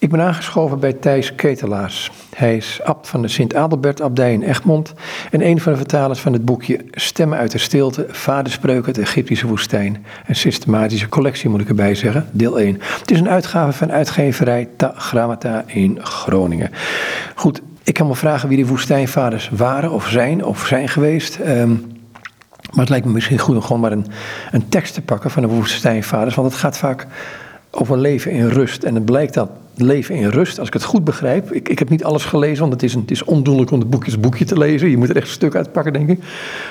Ik ben aangeschoven bij Thijs Ketelaars. Hij is abt van de Sint-Adelbert-abdij in Egmond en een van de vertalers van het boekje Stemmen uit de Stilte, Vaderspreuken, de Egyptische woestijn. Een systematische collectie moet ik erbij zeggen, deel 1. Het is een uitgave van uitgeverij Ta Grammata in Groningen. Goed, ik kan me vragen wie die woestijnvaders waren of zijn of zijn geweest. Ehm, maar het lijkt me misschien goed om gewoon maar een, een tekst te pakken van de woestijnvaders, want het gaat vaak over leven in rust. En het blijkt dat leven in rust, als ik het goed begrijp. Ik, ik heb niet alles gelezen, want het is, het is ondoenlijk om het boekjes boekje te lezen. Je moet er echt een stuk uitpakken, denk ik.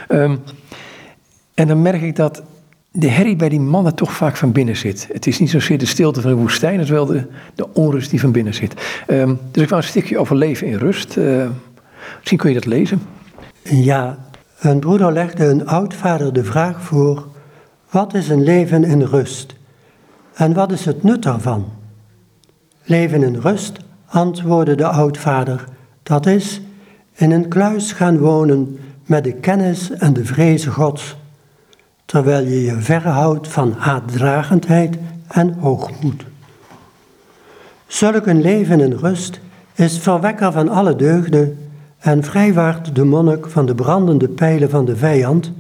Ehm, en dan merk ik dat de herrie bij die mannen toch vaak van binnen zit. Het is niet zozeer de stilte van de woestijn, het wel de, de onrust die van binnen zit. Ehm, dus ik wou een stukje over leven in rust. Uh, misschien kun je dat lezen. Ja, een broeder legde een oudvader de vraag voor: wat is een leven in rust? En wat is het nut daarvan? Leven in rust, antwoordde de oudvader, dat is in een kluis gaan wonen met de kennis en de vreze Gods, terwijl je je verhoudt van haatdragendheid en hoogmoed. Zulk een leven in rust is verwekker van alle deugden en vrijwaart de monnik van de brandende pijlen van de vijand,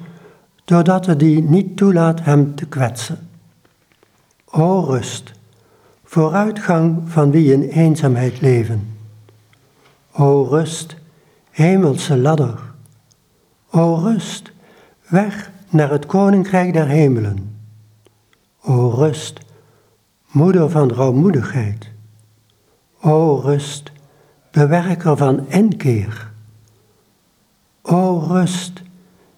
doordat hij die niet toelaat hem te kwetsen. O rust, vooruitgang van wie in eenzaamheid leven. O rust, hemelse ladder. O rust, weg naar het koninkrijk der hemelen. O rust, moeder van rouwmoedigheid. O rust, bewerker van inkeer. O rust,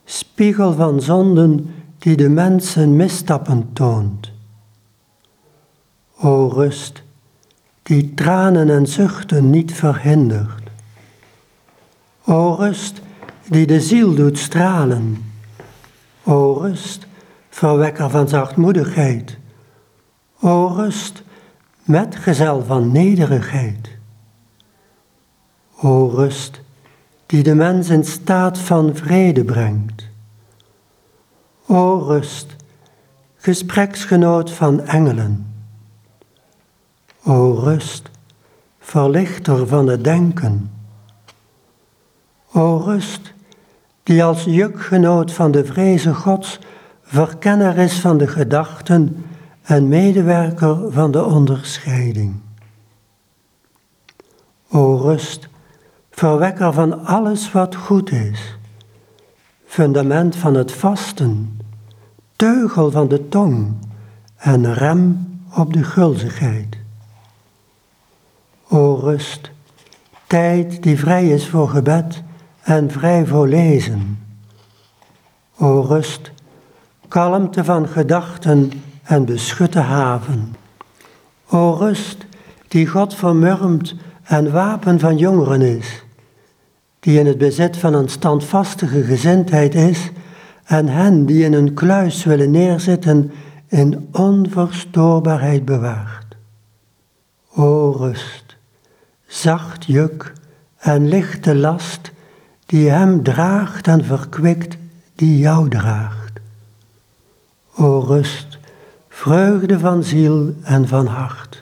spiegel van zonden die de mensen misstappen toont. O rust, die tranen en zuchten niet verhindert. O rust, die de ziel doet stralen. O rust, verwekker van zachtmoedigheid. O rust, metgezel van nederigheid. O rust, die de mens in staat van vrede brengt. O rust, gespreksgenoot van engelen. O rust, verlichter van het denken. O rust, die als jukgenoot van de vreze Gods verkenner is van de gedachten en medewerker van de onderscheiding. O rust, verwekker van alles wat goed is, fundament van het vasten, teugel van de tong en rem op de gulzigheid. O rust, tijd die vrij is voor gebed en vrij voor lezen. O rust, kalmte van gedachten en beschutte haven. O rust, die God vermurmt en wapen van jongeren is, die in het bezit van een standvastige gezindheid is en hen die in een kluis willen neerzitten in onverstoorbaarheid bewaart. O rust, zacht juk en lichte last die hem draagt en verkwikt die jou draagt. O rust, vreugde van ziel en van hart.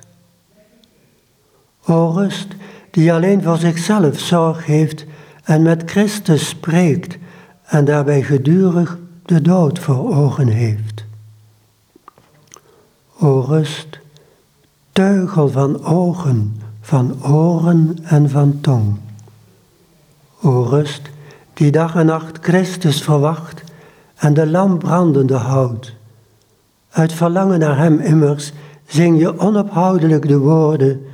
O rust, die alleen voor zichzelf zorg heeft en met Christus spreekt en daarbij gedurig de dood voor ogen heeft. O rust, teugel van ogen, van oren en van tong. O rust, die dag en nacht Christus verwacht en de lamp brandende houdt. Uit verlangen naar Hem immers zing je onophoudelijk de woorden,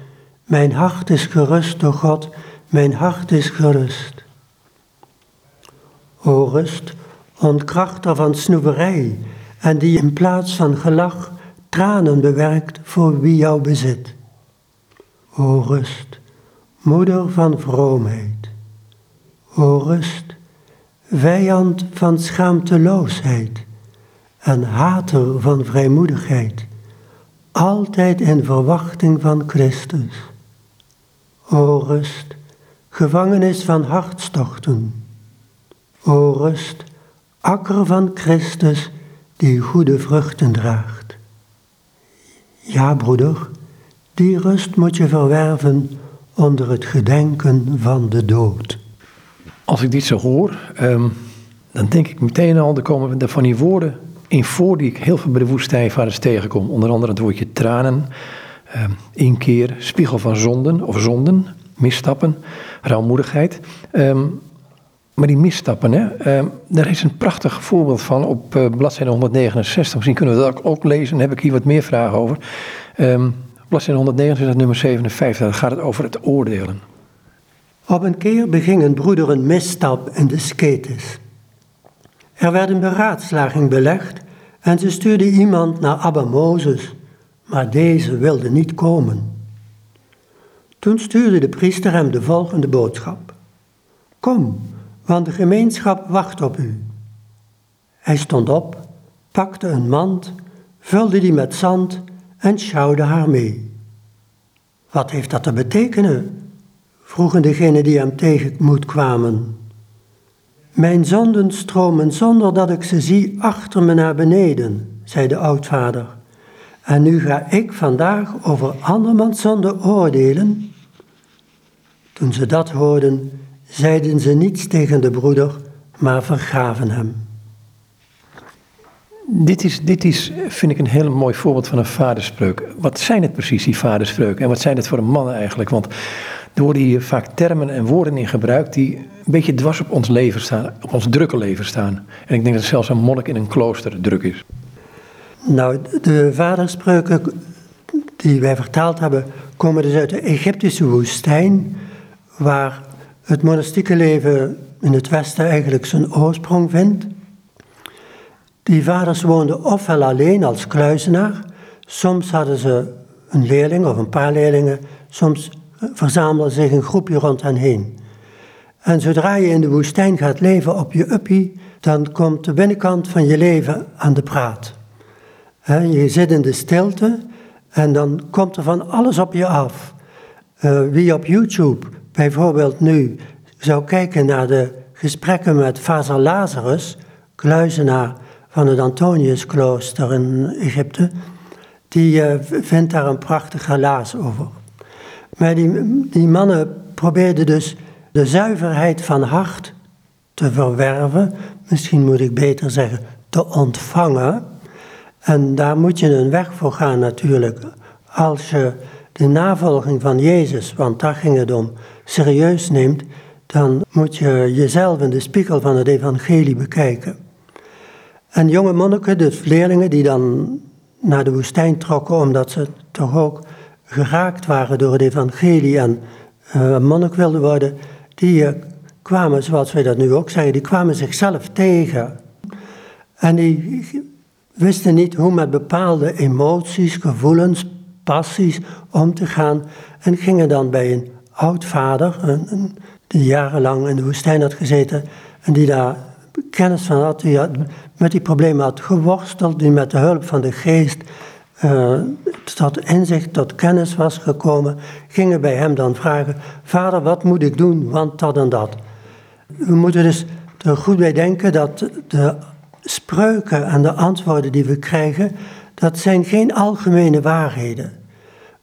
Mijn hart is gerust door God, mijn hart is gerust. O rust, ontkrachter van snoeverij en die in plaats van gelach tranen bewerkt voor wie jou bezit. O rust, moeder van vroomheid. O rust, vijand van schaamteloosheid en hater van vrijmoedigheid, altijd in verwachting van Christus. O rust, gevangenis van hartstochten. O rust, akker van Christus die goede vruchten draagt. Ja, broeder, Die rust moet je verwerven onder het gedenken van de dood. Als ik dit zo hoor, ehm, dan denk ik meteen al, er komen van die woorden in voor die ik heel veel bij de woestijnvaders tegenkom. Onder andere het woordje tranen, um, inkeer, spiegel van zonden of zonden, misstappen, rouwmoedigheid. Ehm, maar die misstappen, hè, daar is een prachtig voorbeeld van op uh, bladzijde 169. Misschien kunnen we dat ook lezen, dan heb ik hier wat meer vragen over. Bladzijde 169, nummer 57, daar gaat het over het oordelen. Op een keer beging een broeder een misstap in de sketis. Er werd een beraadslaging belegd en ze stuurde iemand naar Abba Mozes, maar deze wilde niet komen. Toen stuurde de priester hem de volgende boodschap. Kom, want de gemeenschap wacht op u. Hij stond op, pakte een mand, vulde die met zand en sjouwde haar mee. Wat heeft dat te betekenen? vroegen degenen die hem tegenmoet kwamen. Mijn zonden stromen zonder dat ik ze zie achter me naar beneden, zei de oudvader. En nu ga ik vandaag over andermans zonde oordelen. Toen ze dat hoorden, zeiden ze niets tegen de broeder, maar vergaven hem. Dit is, dit is, vind ik, een heel mooi voorbeeld van een vaderspreuk. Wat zijn het precies, die vaderspreuken? En wat zijn het voor een mannen eigenlijk? Want er worden hier vaak termen en woorden in gebruikt die een beetje dwars op ons leven staan, op ons drukke leven staan. En ik denk dat zelfs een monnik in een klooster druk is. Nou, de vaderspreuken die wij vertaald hebben, komen dus uit de Egyptische woestijn, waar het monastieke leven in het Westen eigenlijk zijn oorsprong vindt. Die vaders woonden ofwel alleen als kluizenaar, soms hadden ze een leerling of een paar leerlingen, soms verzamelen zich een groepje rond hen heen. En zodra je in de woestijn gaat leven op je uppie, dan komt de binnenkant van je leven aan de praat. je zit in de stilte en dan komt er van alles op je af. Uh, wie op YouTube bijvoorbeeld nu zou kijken naar de gesprekken met Vader Lazarus, kluizenaar van het Antoniusklooster in Egypte, die uh, vindt daar een prachtig relaas over. Maar die, die mannen probeerden dus de zuiverheid van hart te verwerven, misschien moet ik beter zeggen, te ontvangen. En daar moet je een weg voor gaan natuurlijk. Als je de navolging van Jezus, want daar ging het om, serieus neemt, dan moet je jezelf in de spiegel van het evangelie bekijken. En jonge monniken, dus leerlingen die dan naar de woestijn trokken omdat ze toch ook geraakt waren door het evangelie en uh, monnik wilden worden, die uh, kwamen, zoals wij dat nu ook zeggen, die kwamen zichzelf tegen. En die wisten niet hoe met bepaalde emoties, gevoelens, passies om te gaan. En gingen dan bij een oudvader, een, die jarenlang in de woestijn had gezeten en die daar kennis van had, die met die problemen had geworsteld, die met de hulp van de geest uh, tot inzicht, tot kennis was gekomen, gingen bij hem dan vragen: Vader, wat moet ik doen? Want dat en dat. We moeten dus er goed bij denken dat de spreuken en de antwoorden die we krijgen, dat zijn geen algemene waarheden.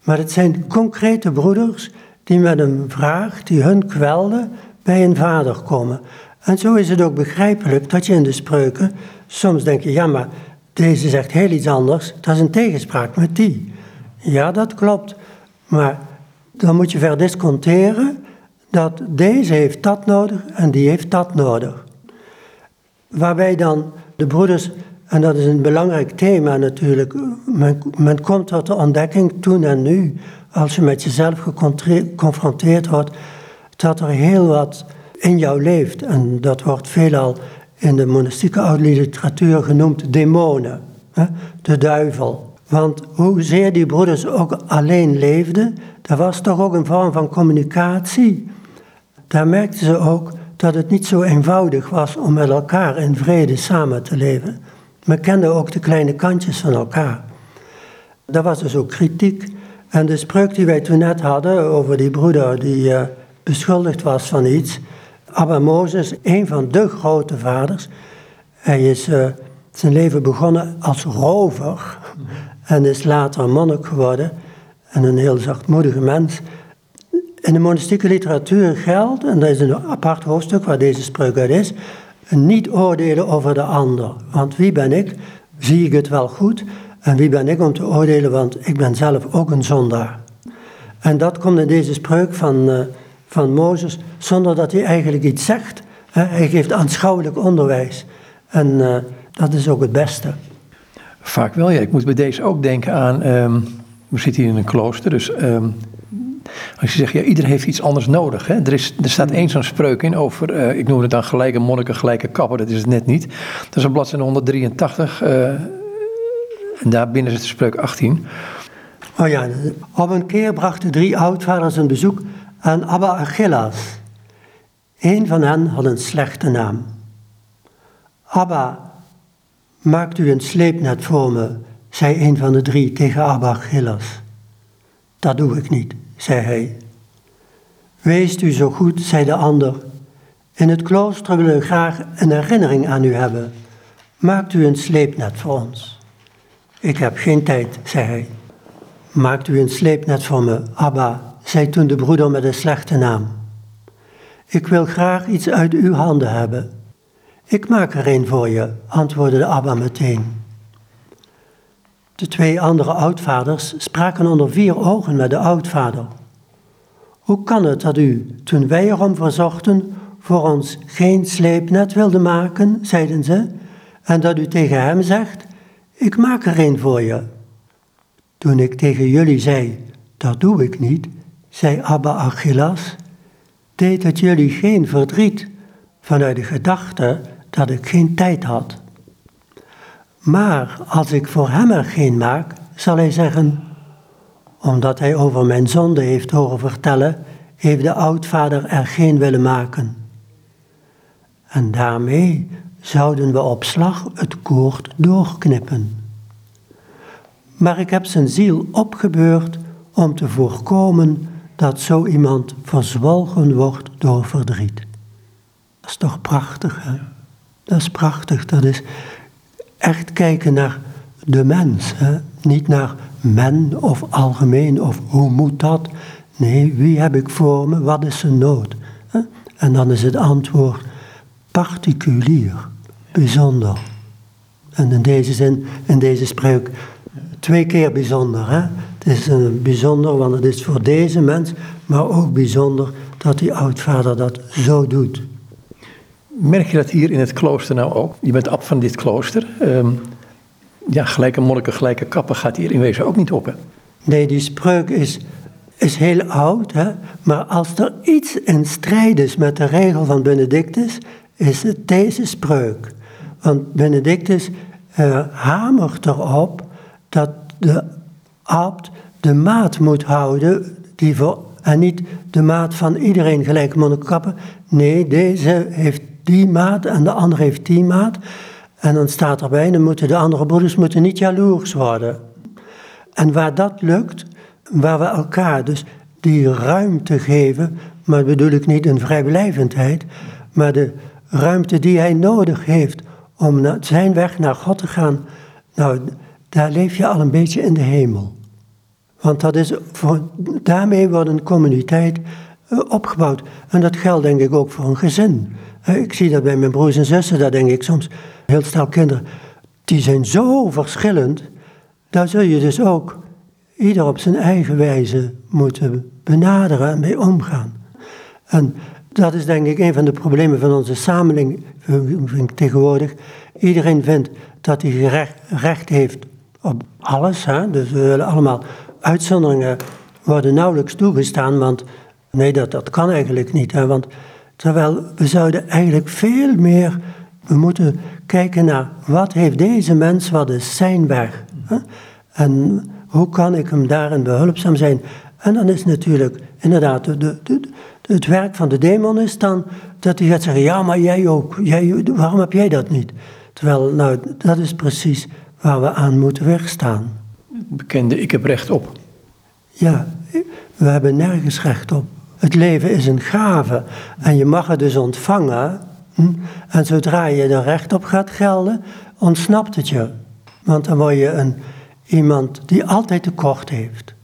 Maar het zijn concrete broeders die met een vraag die hun kwelde bij een vader komen. En zo is het ook begrijpelijk dat je in de spreuken soms denk je, ja maar deze zegt heel iets anders, dat is een tegenspraak met die. Ja, dat klopt. Maar dan moet je verdisconteren dat deze heeft dat nodig en die heeft dat nodig. Waarbij dan de broeders, en dat is een belangrijk thema natuurlijk, men, men komt tot de ontdekking toen en nu, als je met jezelf geconfronteerd wordt, dat er heel wat in jou leeft. En dat wordt veelal in de monastieke oude literatuur genoemd demonen, de duivel. Want hoezeer die broeders ook alleen leefden, er was toch ook een vorm van communicatie. Daar merkten ze ook dat het niet zo eenvoudig was om met elkaar in vrede samen te leven. Men kende ook de kleine kantjes van elkaar. Daar was dus ook kritiek. En de spreuk die wij toen net hadden over die broeder die uh, beschuldigd was van iets, Abba Mozes, een van de grote vaders, hij is uh, zijn leven begonnen als rover en is later monnik geworden. en een heel zachtmoedige mens. In de monastieke literatuur geldt, en dat is een apart hoofdstuk waar deze spreuk uit is, niet oordelen over de ander. Want wie ben ik? Zie ik het wel goed? En wie ben ik om te oordelen? Want ik ben zelf ook een zondaar. En dat komt in deze spreuk van, uh, van Mozes, zonder dat hij eigenlijk iets zegt. Hij geeft aanschouwelijk onderwijs. En uh, dat is ook het beste. Vaak wel, ja. Ik moet bij deze ook denken aan. Um, we zitten hier in een klooster, dus. Um, als je zegt, ja, ieder heeft iets anders nodig. Hè? Er, is, er staat één zo'n spreuk in over, uh, ik noem het dan gelijke monniken, gelijke kappen. Dat is het net niet. Dat is op bladzijde 183. Uh, en daar binnen zit de spreuk 18. Oh ja, op een keer brachten drie oudvaders een bezoek aan Abba Achillas. Een van hen had een slechte naam. Abba, maakt u een sleepnet voor me, zei een van de drie tegen Abba Achillas. Dat doe ik niet, zei hij. Wees u zo goed, zei de ander. In het klooster willen we graag een herinnering aan u hebben. Maakt u een sleepnet voor ons. Ik heb geen tijd, zei hij. Maakt u een sleepnet voor me, Abba, zei toen de broeder met een slechte naam. Ik wil graag iets uit uw handen hebben. Ik maak er een voor je, antwoordde de Abba meteen. De twee andere oudvaders spraken onder vier ogen met de oudvader. Hoe kan het dat u, toen wij erom verzochten, voor ons geen sleepnet wilde maken, zeiden ze, en dat u tegen hem zegt, ik maak er een voor je. Toen ik tegen jullie zei, dat doe ik niet, zei Abba Achillas, deed het jullie geen verdriet vanuit de gedachte dat ik geen tijd had. Maar als ik voor hem er geen maak, zal hij zeggen, omdat hij over mijn zonde heeft horen vertellen, heeft de oudvader er geen willen maken. En daarmee zouden we op slag het koord doorknippen. Maar ik heb zijn ziel opgebeurd om te voorkomen dat zo iemand verzwolgen wordt door verdriet. Dat is toch prachtig, hè? Dat is prachtig. Dat is echt kijken naar de mens. Hè? Niet naar men of algemeen of hoe moet dat. Nee, wie heb ik voor me? Wat is zijn nood? Hè? En dan is het antwoord particulier, bijzonder. En in deze zin, in deze spreuk, twee keer bijzonder. Hè? Het is een bijzonder, want het is voor deze mens, maar ook bijzonder dat die oudvader dat zo doet. Merk je dat hier in het klooster nou ook? Je bent ab van dit klooster. Um, ja, gelijke monniken, gelijke kappen gaat hier in wezen ook niet op, hè? Nee, die spreuk is, is heel oud, hè? maar als er iets in strijd is met de regel van Benedictus, is het deze spreuk. Want Benedictus uh, hamert erop dat de abt de maat moet houden die voor, en niet de maat van iedereen gelijke monniken kappen. Nee, deze heeft die maat en de andere heeft die maat. En dan staat erbij, dan moeten de andere broeders moeten niet jaloers worden. En waar dat lukt, waar we elkaar dus die ruimte geven, maar bedoel ik niet een vrijblijvendheid, maar de ruimte die hij nodig heeft om zijn weg naar God te gaan, nou, daar leef je al een beetje in de hemel. Want dat is voor, daarmee wordt een communiteit eh, opgebouwd. En dat geldt denk ik ook voor een gezin. Ik zie dat bij mijn broers en zussen, daar denk ik soms, heel snel kinderen, die zijn zo verschillend, daar zul je dus ook ieder op zijn eigen wijze moeten benaderen en mee omgaan. En dat is denk ik een van de problemen van onze samenleving tegenwoordig. Iedereen vindt dat hij recht, recht heeft op alles. Hè? Dus we willen allemaal uitzonderingen worden nauwelijks toegestaan, want nee, dat, dat kan eigenlijk niet. Hè? Want Terwijl we zouden eigenlijk veel meer, we moeten kijken naar wat heeft deze mens, wat is zijn weg? Hè? En hoe kan ik hem daarin behulpzaam zijn? En dan is natuurlijk inderdaad, de, het werk van de demon is dan dat hij gaat zeggen, ja maar jij ook, jij, waarom heb jij dat niet? Terwijl, nou, dat is precies waar we aan moeten wegstaan. Bekende, ik heb recht op. Ja, we hebben nergens recht op. Het leven is een gave en je mag het dus ontvangen. Hm? En zodra je er recht op gaat gelden, ontsnapt het je. Want dan word je een, iemand die altijd tekort heeft.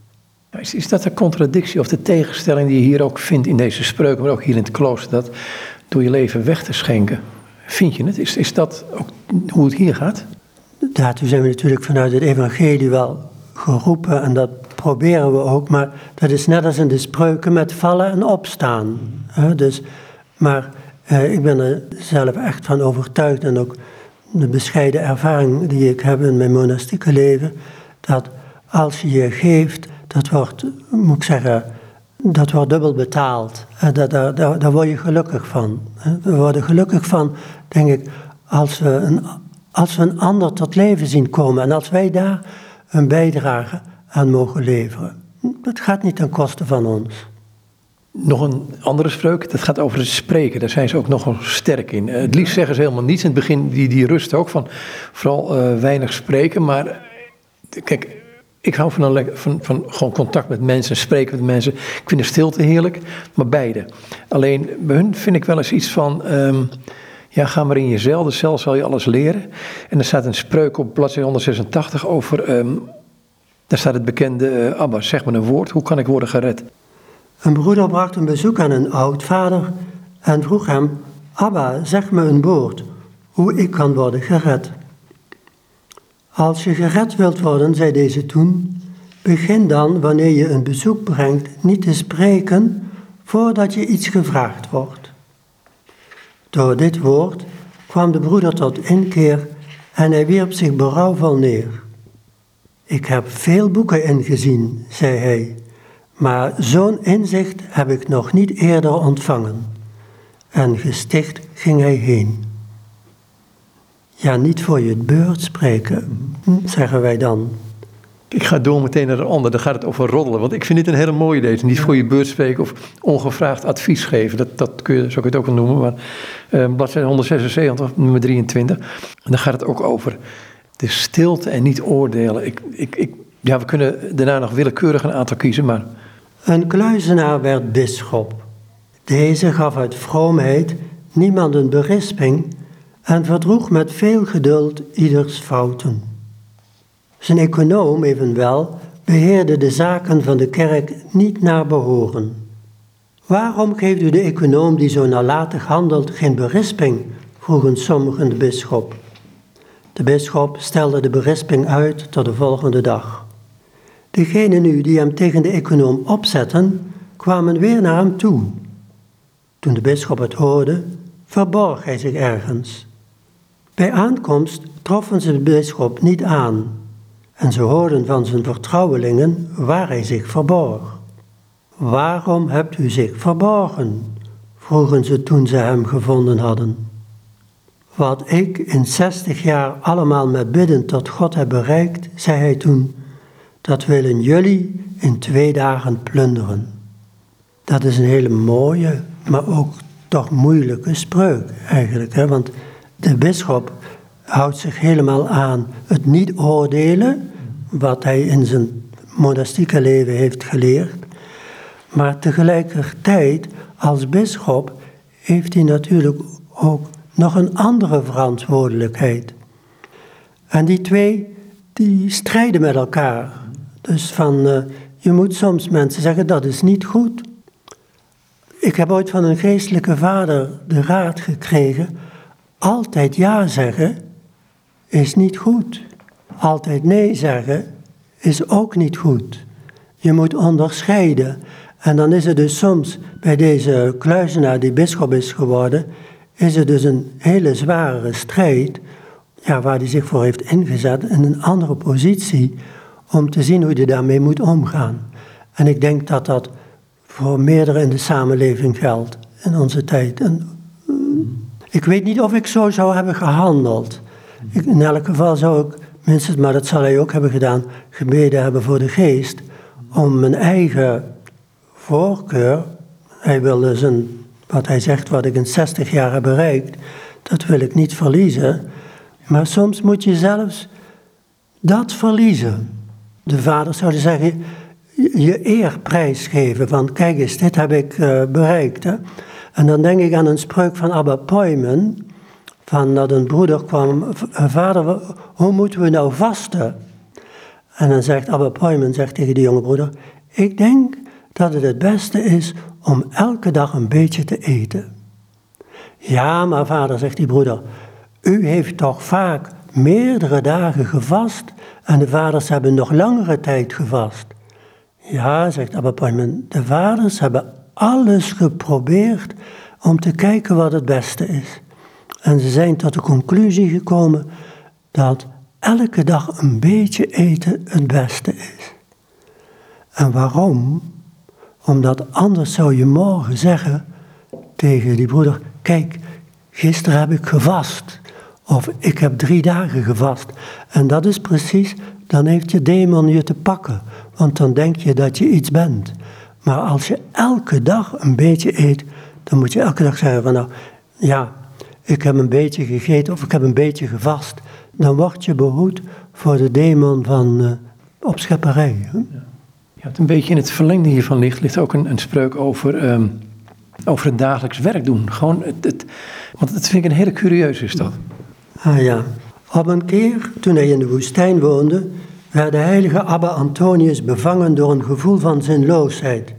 Is, is dat de contradictie of de tegenstelling die je hier ook vindt in deze spreuken, maar ook hier in het klooster, dat door je leven weg te schenken? Vind je het? Is, is dat ook hoe het hier gaat? Daartoe zijn we natuurlijk vanuit het evangelie wel geroepen en dat proberen we ook, maar dat is net als in de spreuken met vallen en opstaan. Dus, maar eh, ik ben er zelf echt van overtuigd en ook de bescheiden ervaring die ik heb in mijn monastieke leven, dat als je je geeft, dat wordt, moet ik zeggen, dat wordt dubbel betaald. Daar, daar, daar, daar word je gelukkig van. We worden gelukkig van, denk ik, als we, een, als we een ander tot leven zien komen en als wij daar een bijdrage aan mogen leveren. Dat gaat niet ten koste van ons. Nog een andere spreuk, dat gaat over het spreken. Daar zijn ze ook nogal sterk in. Het liefst zeggen ze helemaal niets. In het begin, die, die rust ook van vooral uh, weinig spreken. Maar kijk, ik hou van, een, van, van gewoon contact met mensen, spreken met mensen. Ik vind de stilte heerlijk, maar beide. Alleen bij hun vind ik wel eens iets van. Um, ja, ga maar in jezelf, zelf zal je alles leren. En er staat een spreuk op bladzijde 186 over. Um, daar staat het bekende uh, Abba, zeg maar een woord, hoe kan ik worden gered? Een broeder bracht een bezoek aan een oudvader en vroeg hem: Abba, zeg me een woord, hoe ik kan worden gered. Als je gered wilt worden, zei deze toen, begin dan wanneer je een bezoek brengt niet te spreken voordat je iets gevraagd wordt. Door dit woord kwam de broeder tot inkeer en hij wierp zich berouwvol neer. Ik heb veel boeken ingezien, zei hij, maar zo'n inzicht heb ik nog niet eerder ontvangen. En gesticht ging hij heen. Ja, niet voor je beurt spreken, zeggen wij dan. Ik ga door meteen naar de ander, dan gaat het over roddelen. Want ik vind dit een hele mooie idee. Niet voor je beurt spreken of ongevraagd advies geven. Dat, dat kun je, zo kun je het ook wel noemen. Maar uh, bladzijde 176, nummer 23. En dan gaat het ook over de stilte en niet oordelen. Ik, ik, ik, ja, we kunnen daarna nog willekeurig een aantal kiezen, maar... Een kluizenaar werd bisschop. Deze gaf uit vroomheid niemand een berisping en verdroeg met veel geduld ieders fouten. Zijn econoom evenwel beheerde de zaken van de kerk niet naar behoren. Waarom geeft u de econoom die zo nalatig handelt geen berisping? vroegen sommigen de bisschop. De bisschop stelde de berisping uit tot de volgende dag. Degenen nu die hem tegen de econoom opzetten, kwamen weer naar hem toe. Toen de bisschop het hoorde, verborg hij zich ergens. Bij aankomst troffen ze de bisschop niet aan en ze hoorden van zijn vertrouwelingen waar hij zich verborg. Waarom hebt u zich verborgen? vroegen ze toen ze hem gevonden hadden. Wat ik in zestig jaar allemaal met bidden tot God heb bereikt, zei hij toen, dat willen jullie in twee dagen plunderen. Dat is een hele mooie, maar ook toch moeilijke spreuk eigenlijk. Hè? Want de bisschop houdt zich helemaal aan het niet oordelen, wat hij in zijn monastieke leven heeft geleerd. Maar tegelijkertijd, als bisschop, heeft hij natuurlijk ook nog een andere verantwoordelijkheid. En die twee, die strijden met elkaar. Dus van, uh, je moet soms mensen zeggen, dat is niet goed. Ik heb ooit van een geestelijke vader de raad gekregen, altijd ja zeggen is niet goed. Altijd nee zeggen is ook niet goed. Je moet onderscheiden. En dan is het dus soms bij deze kluizenaar die bisschop is geworden, is het dus een hele zware strijd, ja, waar hij zich voor heeft ingezet in een andere positie, om te zien hoe hij daarmee moet omgaan. En ik denk dat dat voor meerdere in de samenleving geldt in onze tijd. En, eh, ik weet niet of ik zo zou hebben gehandeld. In elk geval zou ik, minstens, maar dat zal hij ook hebben gedaan, gebeden hebben voor de geest, om mijn eigen voorkeur, hij wilde zijn wat hij zegt, wat ik in 60 jaar heb bereikt, dat wil ik niet verliezen. Maar soms moet je zelfs dat verliezen. De vaders zouden zeggen, je eer prijsgeven. Van kijk eens, dit heb ik uh, bereikt. Hè? En dan denk ik aan een spreuk van Abba Poimen. Van dat een broeder kwam, vader, hoe moeten we nou vasten? En dan zegt Abba Poimen zegt tegen die jonge broeder, Ik denk dat het het beste is om elke dag een beetje te eten. Ja, maar vader, zegt die broeder, u heeft toch vaak meerdere dagen gevast en de vaders hebben nog langere tijd gevast. Ja, zegt Abba Paiman, de vaders hebben alles geprobeerd om te kijken wat het beste is. En ze zijn tot de conclusie gekomen dat elke dag een beetje eten het beste is. En waarom? Omdat anders zou je morgen zeggen tegen die broeder: Kijk, gisteren heb ik gevast. Of ik heb drie dagen gevast. En dat is precies, dan heeft je demon je te pakken. Want dan denk je dat je iets bent. Maar als je elke dag een beetje eet, dan moet je elke dag zeggen van nou, ja, ik heb een beetje gegeten of ik heb een beetje gevast. Dan word je behoed voor de demon van uh, opschepperij. Hè? Ja, een beetje in het verlengde hiervan ligt, ligt ook een, een spreuk over, um, over het dagelijks werk doen. Gewoon het, het, want dat vind ik een hele curieuze is dat. Ah ja. Op een keer, toen hij in de woestijn woonde, werd de heilige Abba Antonius bevangen door een gevoel van zinloosheid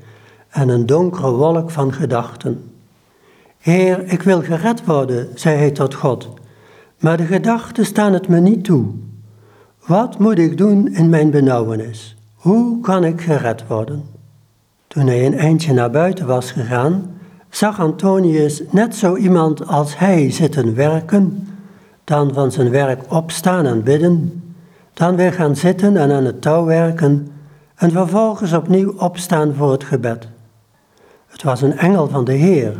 en een donkere wolk van gedachten. Heer, ik wil gered worden, zei hij tot God, maar de gedachten staan het me niet toe. Wat moet ik doen in mijn benauwenis? Hoe kan ik gered worden? Toen hij een eindje naar buiten was gegaan, zag Antonius net zo iemand als hij zitten werken, dan van zijn werk opstaan en bidden, dan weer gaan zitten en aan het touw werken en vervolgens opnieuw opstaan voor het gebed. Het was een engel van de Heer,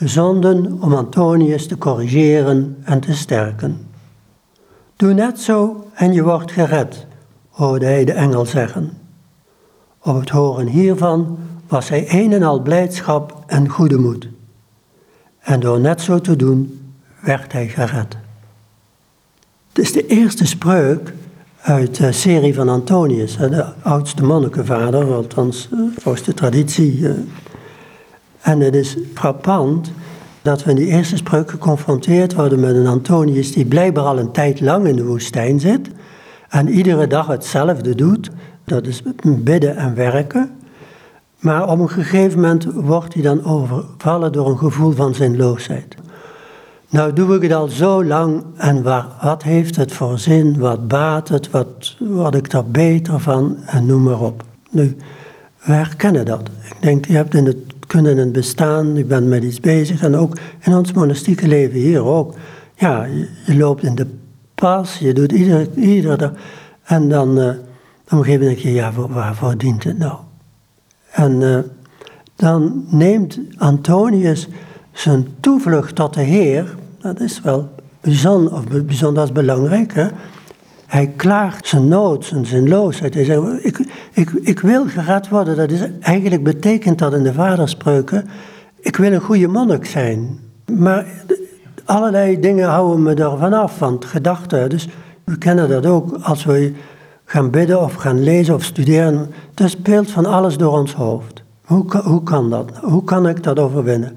gezonden om Antonius te corrigeren en te sterken. Doe net zo en je wordt gered, hoorde hij de engel zeggen. Op het horen hiervan was hij een en al blijdschap en goede moed. En door net zo te doen, werd hij gered. Het is de eerste spreuk uit de serie van Antonius, de oudste monnikenvader, althans eh, volgens de traditie. En het is frappant dat we in die eerste spreuk geconfronteerd worden met een Antonius die blijkbaar al een tijd lang in de woestijn zit en iedere dag hetzelfde doet, dat is bidden en werken. Maar op een gegeven moment wordt hij dan overvallen door een gevoel van zinloosheid. Nou doe ik het al zo lang en waar, wat heeft het voor zin, wat baat het, wat word ik daar beter van en noem maar op. Nu, we herkennen dat. Ik denk, je hebt in het kunnen het bestaan, je bent met iets bezig en ook in ons monastieke leven hier ook. Ja, je, loopt in de pas, je doet iedere dag en dan uh, op een gegeven moment denk je, ja, waarvoor dient het nou? En uh, dan neemt Antonius zijn toevlucht tot de Heer, dat is wel bijzonder, of bijzonder belangrijk, hè? Hij klaagt zijn nood, zijn zinloosheid. Hij zegt, ik, ik, ik wil gered worden. Dat is, eigenlijk betekent dat in de vaderspreuken, ik wil een goede monnik zijn. Maar allerlei dingen houden me daarvan af, want gedachten. Dus we kennen dat ook als we gaan bidden of gaan lezen of studeren. Er speelt van alles door ons hoofd. Hoe, hoe kan dat? Hoe kan ik dat overwinnen?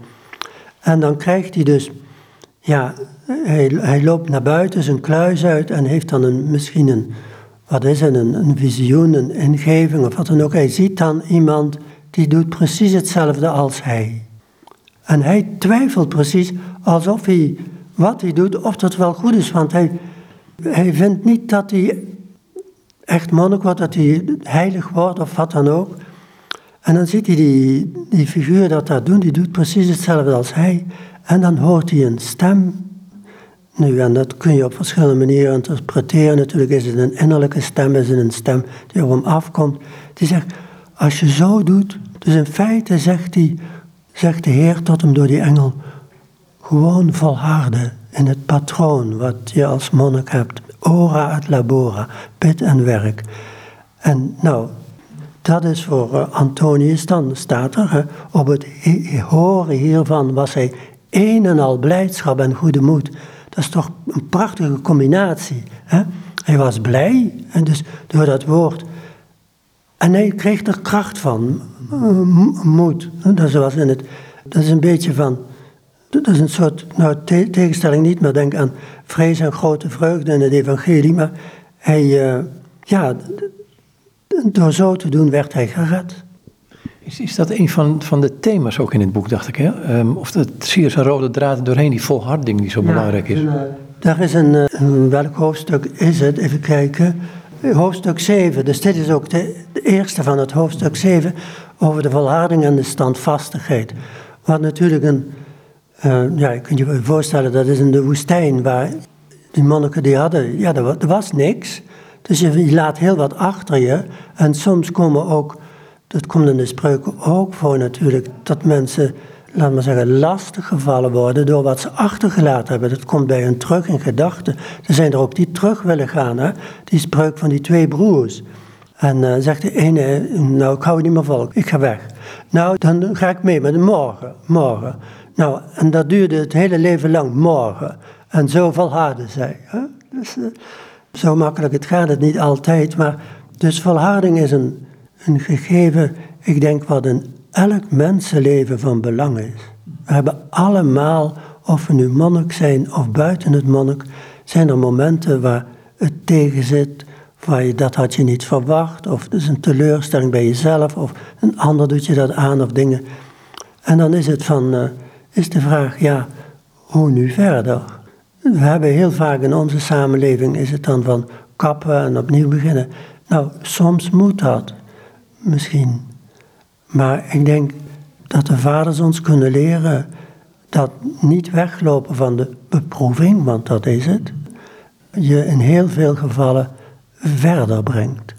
En dan krijgt hij dus ja, hij, hij loopt naar buiten zijn kluis uit en heeft dan een, misschien een, wat is het, een, een visioen, een ingeving of wat dan ook. Hij ziet dan iemand die doet precies hetzelfde als hij. En hij twijfelt precies alsof hij, wat hij doet, of dat wel goed is. Want hij, hij vindt niet dat hij echt monnik wordt, dat hij heilig wordt of wat dan ook. En dan ziet hij die, die figuur dat dat doet, die doet precies hetzelfde als hij. En dan hoort hij een stem. Nu, en dat kun je op verschillende manieren interpreteren. Natuurlijk is het een innerlijke stem, is het een stem die op hem afkomt. Die zegt, als je zo doet, dus in feite zegt, die, zegt de Heer tot hem door die engel, gewoon volharden in het patroon wat je als monnik hebt. Ora et labora, bid en werk. En nou, dat is voor uh, Antonius, dan staat er, op het horen hiervan was hij een en al blijdschap en goede moed. Dat is toch een prachtige combinatie. Hè? Hij was blij en dus door dat woord. En hij kreeg er kracht van, moed. Dat, was in het, dat is een beetje van, dat is een soort nou, tegenstelling niet, maar denk aan vrees en grote vreugde in het evangelie. Maar hij, uh, ja, door zo te doen werd hij gered. Is, is dat een van, van de thema's ook in het boek, dacht ik? Hè? Ehm, of dat, zie je zo'n rode draad doorheen, die volharding die zo belangrijk is? En, uh, daar is een, uh, welk hoofdstuk is het? Even kijken. Hoofdstuk 7, dus dit is ook de, de eerste van het hoofdstuk 7 over de volharding en de standvastigheid. Wat natuurlijk een, uh, ja, je kunt je voorstellen, dat is in de woestijn waar die monniken die hadden, ja, er, er was niks. Dus je, je, laat heel wat achter je. En soms komen ook, dat komt in de spreuken ook voor natuurlijk, dat mensen, laat maar zeggen, lastig gevallen worden door wat ze achtergelaten hebben. Dat komt bij hun terug in gedachten. Er zijn er ook die terug willen gaan, hè? die spreuk van die twee broers. En uh, zegt de ene, nou ik hou het niet meer vol, ik ga weg. Nou, dan ga ik mee, maar morgen, morgen. Nou, en dat duurde het hele leven lang, morgen. En zo volharden zij. Hè? Dus, uh, zo makkelijk, het gaat het niet altijd, maar dus volharding is een, een gegeven, ik denk wat in elk mensenleven van belang is. We hebben allemaal, of we nu monnik zijn of buiten het monnik, zijn er momenten waar het tegen zit, waar je dat had je niet verwacht, of het is een teleurstelling bij jezelf, of een ander doet je dat aan, of dingen. En dan is het van, uh, is de vraag, ja, hoe nu verder? We hebben heel vaak in onze samenleving is het dan van kappen en opnieuw beginnen. Nou, soms moet dat, misschien. Maar ik denk dat de vaders ons kunnen leren dat niet weglopen van de beproeving, want dat is het, je in heel veel gevallen verder brengt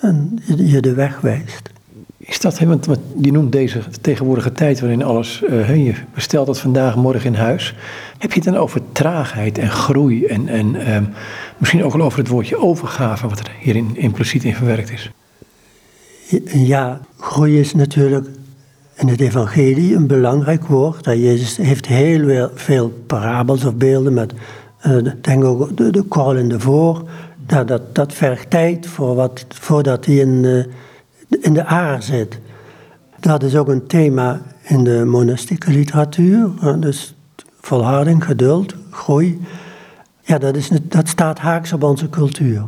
en je de weg wijst. Is dat, want je noemt deze tegenwoordige tijd waarin alles, uh, je bestelt dat vandaag, morgen in huis. Heb je het dan over traagheid en groei en, en um, misschien ook wel over het woordje overgave, wat er hierin impliciet in verwerkt is? Ja, groei is natuurlijk in het evangelie een belangrijk woord. Jezus heeft heel veel parabels of beelden met, uh, denk ook de, de korrel in de voor. Dat, dat vergt tijd voor wat, voordat hij in... Uh, in de aar zit. Dat is ook een thema in de monastieke literatuur. Dus volharding, geduld, groei. Ja, dat, is, dat staat haaks op onze cultuur.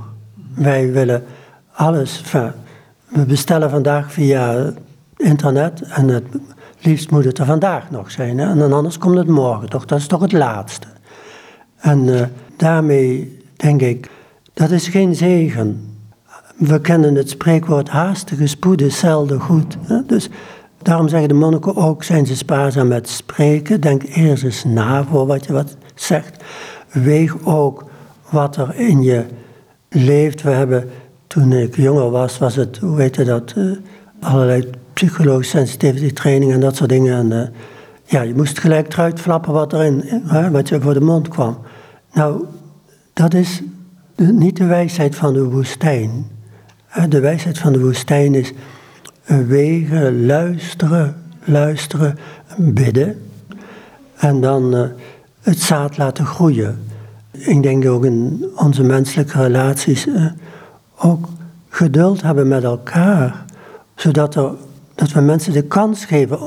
Wij willen alles. We bestellen vandaag via internet en het liefst moet het er vandaag nog zijn. Hè? En anders komt het morgen toch? Dat is toch het laatste. En uh, daarmee denk ik, dat is geen zegen. We kennen het spreekwoord haastige spoed is zelden goed. Dus daarom zeggen de monniken ook, zijn ze spaarzaam met spreken. Denk eerst eens na voor wat je wat zegt. Weeg ook wat er in je leeft. We hebben, toen ik jonger was, was het, hoe weet je dat, uh, allerlei psychologische sensitivity en dat soort dingen. En, uh, ja, je moest gelijk eruit flappen wat erin, hè, wat je voor de mond kwam. Nou, dat is niet de wijsheid van de woestijn. De wijsheid van de woestijn is wegen, luisteren, luisteren, bidden. En dan het zaad laten groeien. Ik denk ook in onze menselijke relaties ook geduld hebben met elkaar. Zodat er, dat we mensen de kans geven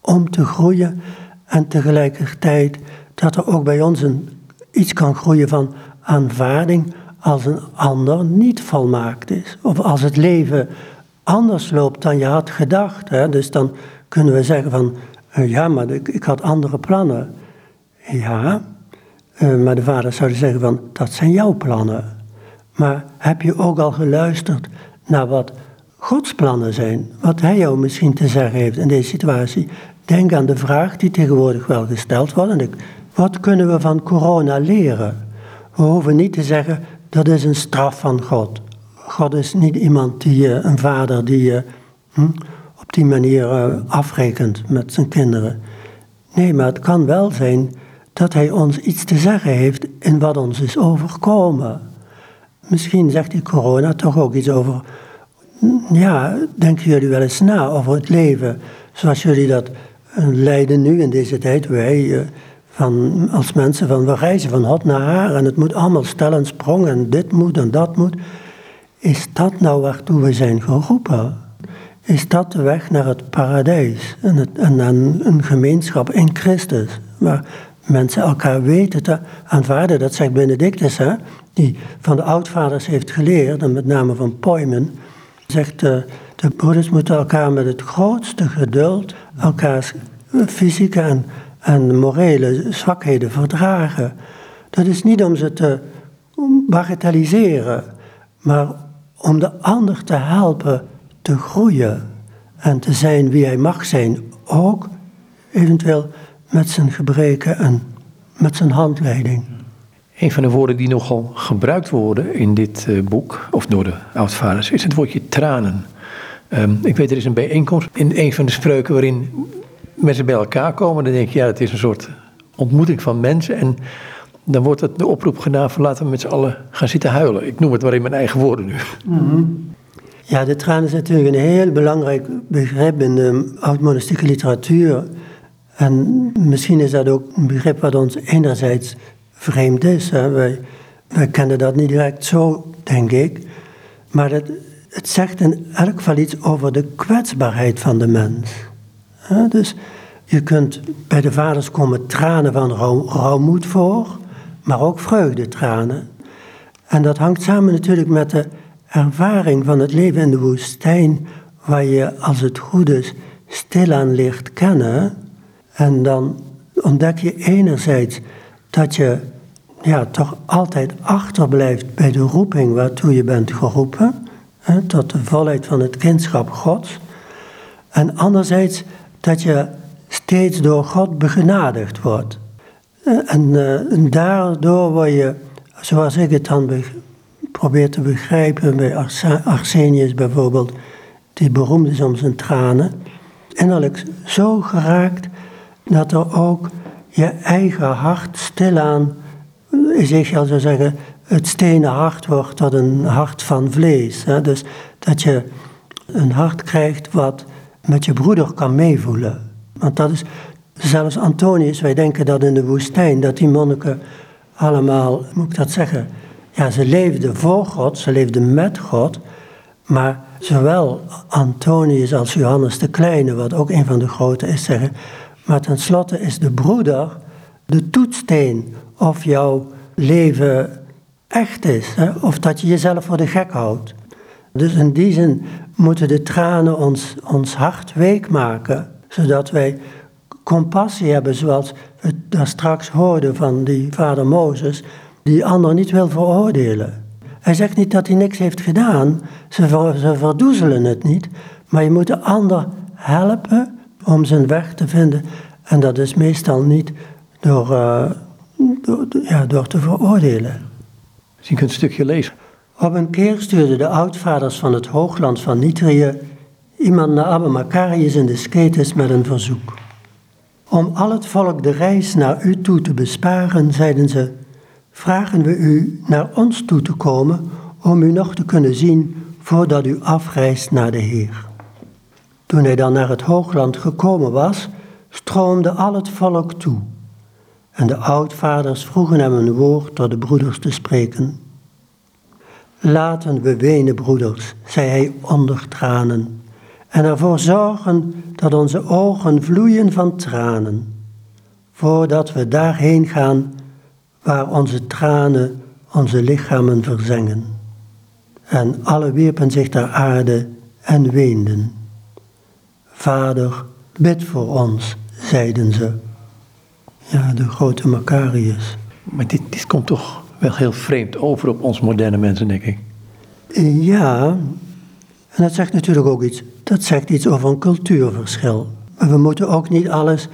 om te groeien. En tegelijkertijd dat er ook bij ons een, iets kan groeien van aanvaarding als een ander niet volmaakt is. Of als het leven anders loopt dan je had gedacht. Hè? Dus dan kunnen we zeggen van, uh, ja, maar ik, had andere plannen. Ja, uh, maar de vader zou zeggen van, dat zijn jouw plannen. Maar heb je ook al geluisterd naar wat Gods plannen zijn? Wat hij jou misschien te zeggen heeft in deze situatie? Denk aan de vraag die tegenwoordig wel gesteld wordt. Wat kunnen we van corona leren? We hoeven niet te zeggen, dat is een straf van God. God is niet iemand die, uh, een vader die uh, hm, op die manier uh, afrekent met zijn kinderen. Nee, maar het kan wel zijn dat hij ons iets te zeggen heeft in wat ons is overkomen. Misschien zegt die corona toch ook iets over. Ja, denken jullie wel eens na over het leven zoals jullie dat leiden nu in deze tijd. Wij van, als mensen van we reizen van hot naar haar en het moet allemaal stel en sprong en dit moet en dat moet. Is dat nou waartoe we zijn geroepen? Is dat de weg naar het paradijs en, het, en een gemeenschap in Christus? Waar mensen elkaar weten te aanvaarden. Dat zegt Benedictus, hè, die van de oudvaders heeft geleerd, en met name van Poimen. Zegt, uh, De broeders moeten elkaar met het grootste geduld elkaars fysieke en, en morele zwakheden verdragen. Dat is niet om ze te bagatelliseren, maar om de ander te helpen te groeien en te zijn wie hij mag zijn, ook eventueel met zijn gebreken en met zijn handleiding. Een van de woorden die nogal gebruikt worden in dit uh, boek, of door de oudvaders, is het woordje tranen. Um, ik weet, er is een bijeenkomst in een van de spreuken waarin mensen bij elkaar komen. Dan denk je, ja, het is een soort ontmoeting van mensen. En dan wordt het de oproep gedaan van laten we met z'n allen gaan zitten huilen. Ik noem het maar in mijn eigen woorden nu. Mm Ja, de tranen is natuurlijk een heel belangrijk begrip in de oud-monastieke literatuur. En misschien is dat ook een begrip wat ons enerzijds vreemd is. Wij, wij kennen dat niet direct zo, denk ik. Maar het, het zegt in elk geval iets over de kwetsbaarheid van de mens. Dus je kunt bij de vaders komen tranen van rouw, rouwmoed voor, maar ook vreugdetranen. En dat hangt samen natuurlijk met de ervaring van het leven in de woestijn, waar je, als het goed is, stilaan ligt kennen. En dan ontdek je enerzijds dat je ja, toch altijd achterblijft bij de roeping waartoe je bent geroepen, hè, tot de volheid van het kindschap Gods. En anderzijds dat je steeds door God begenadigd wordt. En, uh, en daardoor word je, zoals ik het dan probeer te begrijpen bij Arsenius bijvoorbeeld, die beroemd is om zijn tranen, innerlijk zo geraakt dat er ook je eigen hart stilaan, Ezekiel zou zeggen, het stenen hart wordt tot een hart van vlees. Hè? Dus dat je een hart krijgt wat met je broeder kan meevoelen. Want dat is, zelfs Antonius, wij denken dat in de woestijn, dat die monniken allemaal, moet ik dat zeggen, ja, ze leefden voor God, ze leefden met God, maar zowel Antonius als Johannes de Kleine, wat ook een van de grote is, zeggen, maar tenslotte is de broeder de toetsteen of jouw leven echt is, of dat je jezelf voor de gek houdt. Dus in die zin moeten de tranen ons, ons hart week maken, zodat wij compassie hebben, zoals we daar straks hoorden van die vader Mozes, die ander niet wil veroordelen. Hij zegt niet dat hij niks heeft gedaan, ze, ze verdoezelen het niet, maar je moet de ander helpen om zijn weg te vinden. En dat is meestal niet door, uh, door, ja, door te veroordelen. Dus je kunt een stukje lezen. Op een keer stuurden de oudvaders van het hoogland van Nitrië iemand naar Abba Macarius in de Sketes met een verzoek. Om al het volk de reis naar u toe te besparen, zeiden ze, vragen we u naar ons toe te komen om u nog te kunnen zien voordat u afreist naar de Heer. Toen hij dan naar het hoogland gekomen was, stroomde al het volk toe. En de oudvaders vroegen hem een woord tot de broeders te spreken. Laten we wenen, broeders, zei hij onder tranen, en ervoor zorgen dat onze ogen vloeien van tranen, voordat we daarheen gaan waar onze tranen onze lichamen verzengen. En alle wierpen zich ter aarde en weenden. Vader, bid voor ons, zeiden ze. Ja, de grote Macarius. Maar dit, dit komt toch wel heel vreemd over op ons moderne mensen, denk ik. Ja, en dat zegt natuurlijk ook iets. Dat zegt iets over een cultuurverschil. Maar we moeten ook niet alles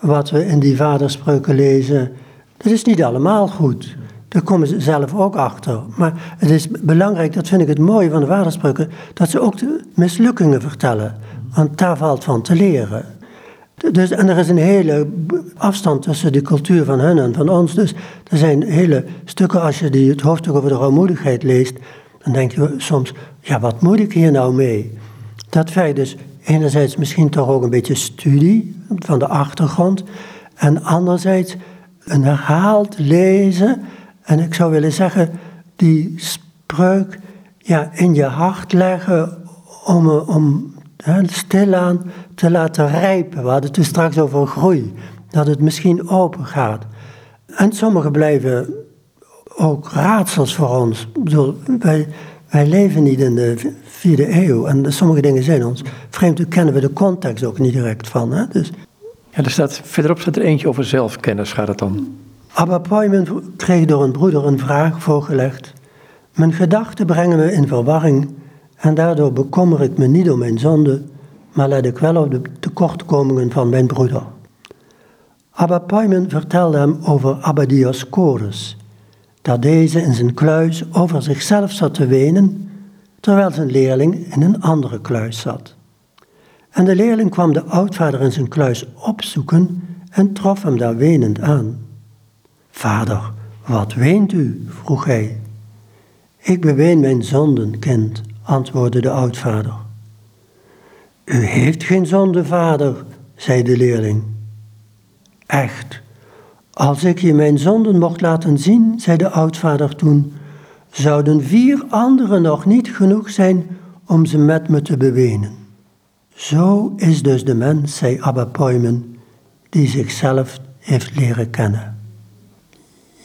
wat we in die vaderspreuken lezen. Dat is niet allemaal goed. Daar komen ze zelf ook achter. Maar het is belangrijk, dat vind ik het mooie van de vaderspreuken, dat ze ook de mislukkingen vertellen. Want daar valt van te leren. Dus, en er is een hele afstand tussen de cultuur van hen en van ons. Dus er zijn hele stukken, als je die, het hoofdstuk over de rouwmoedigheid leest, dan denk je soms, ja, wat moet ik hier nou mee? Dat feit dus enerzijds misschien toch ook een beetje studie van de achtergrond, en anderzijds een herhaald lezen, en ik zou willen zeggen, die spreuk ja, in je hart leggen om, om stilaan te laten rijpen. We hadden het dus straks over groei, dat het misschien open gaat. En sommige blijven ook raadsels voor ons. Ik bedoel, wij, Wij leven niet in de vierde eeuw en sommige dingen zijn ons vreemd. Daar kennen we de context ook niet direct van. Hè? Dus, Ja, er staat, verderop staat er eentje over zelfkennis, gaat het dan? Abba Poimen kreeg door een broeder een vraag voorgelegd. Mijn gedachten brengen me in verwarring en daardoor bekommer ik me niet om mijn zonde, maar let ik wel op de tekortkomingen van mijn broeder. Abba Poimen vertelde hem over Abba Dioscorus, dat deze in zijn kluis over zichzelf zat te wenen, terwijl zijn leerling in een andere kluis zat. En de leerling kwam de oudvader in zijn kluis opzoeken en trof hem daar wenend aan. Vader, wat weent u? vroeg hij. Ik beween mijn zonden, kind, antwoordde de oudvader. U heeft geen zonde, vader, zei de leerling. Echt, als ik je mijn zonden mocht laten zien, zei de oudvader toen, zouden vier anderen nog niet genoeg zijn om ze met me te bewenen. Zo is dus de mens, zei Abba Poimen, die zichzelf heeft leren kennen.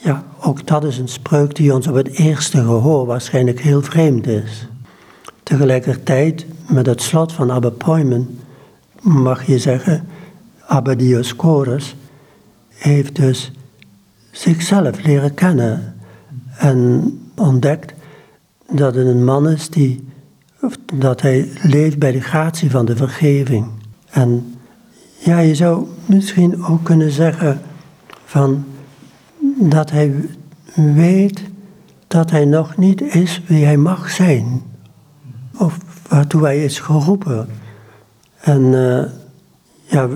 Ja, ook dat is een spreuk die ons op het eerste gehoor waarschijnlijk heel vreemd is. Tegelijkertijd, met het slot van Abba Poimen, mag je zeggen, Abba Dioscorus heeft dus zichzelf leren kennen en ontdekt dat het een man is die, dat hij leeft bij de gratie van de vergeving. En ja, je zou misschien ook kunnen zeggen van dat hij weet dat hij nog niet is wie hij mag zijn. Of waartoe hij is geroepen. En uh, ja,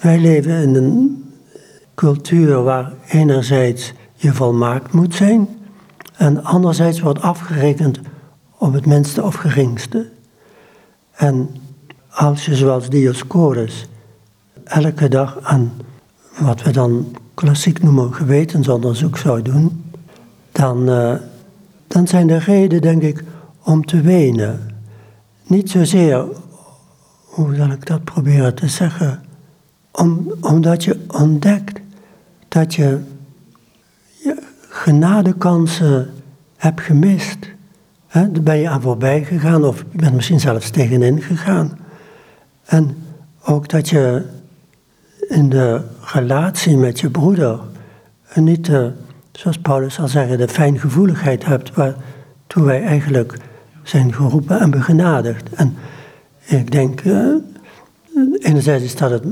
wij leven in een cultuur waar enerzijds je volmaakt moet zijn en anderzijds wordt afgerekend op het minste of geringste. En als je zoals Dioscorus elke dag aan wat we dan klassiek noemen gewetensonderzoek zou doen, dan, uh, dan zijn er reden, denk ik, om te wenen. Niet zozeer, hoe zal ik dat proberen te zeggen, om, omdat je ontdekt dat je, je genadekansen hebt gemist. He, daar ben je aan voorbij gegaan of je bent misschien zelfs tegenin gegaan. En ook dat je in de relatie met je broeder niet, de, zoals Paulus zal zeggen, de fijngevoeligheid hebt waartoe wij eigenlijk zijn geroepen en begenadigd. En ik denk, uh, enerzijds is dat het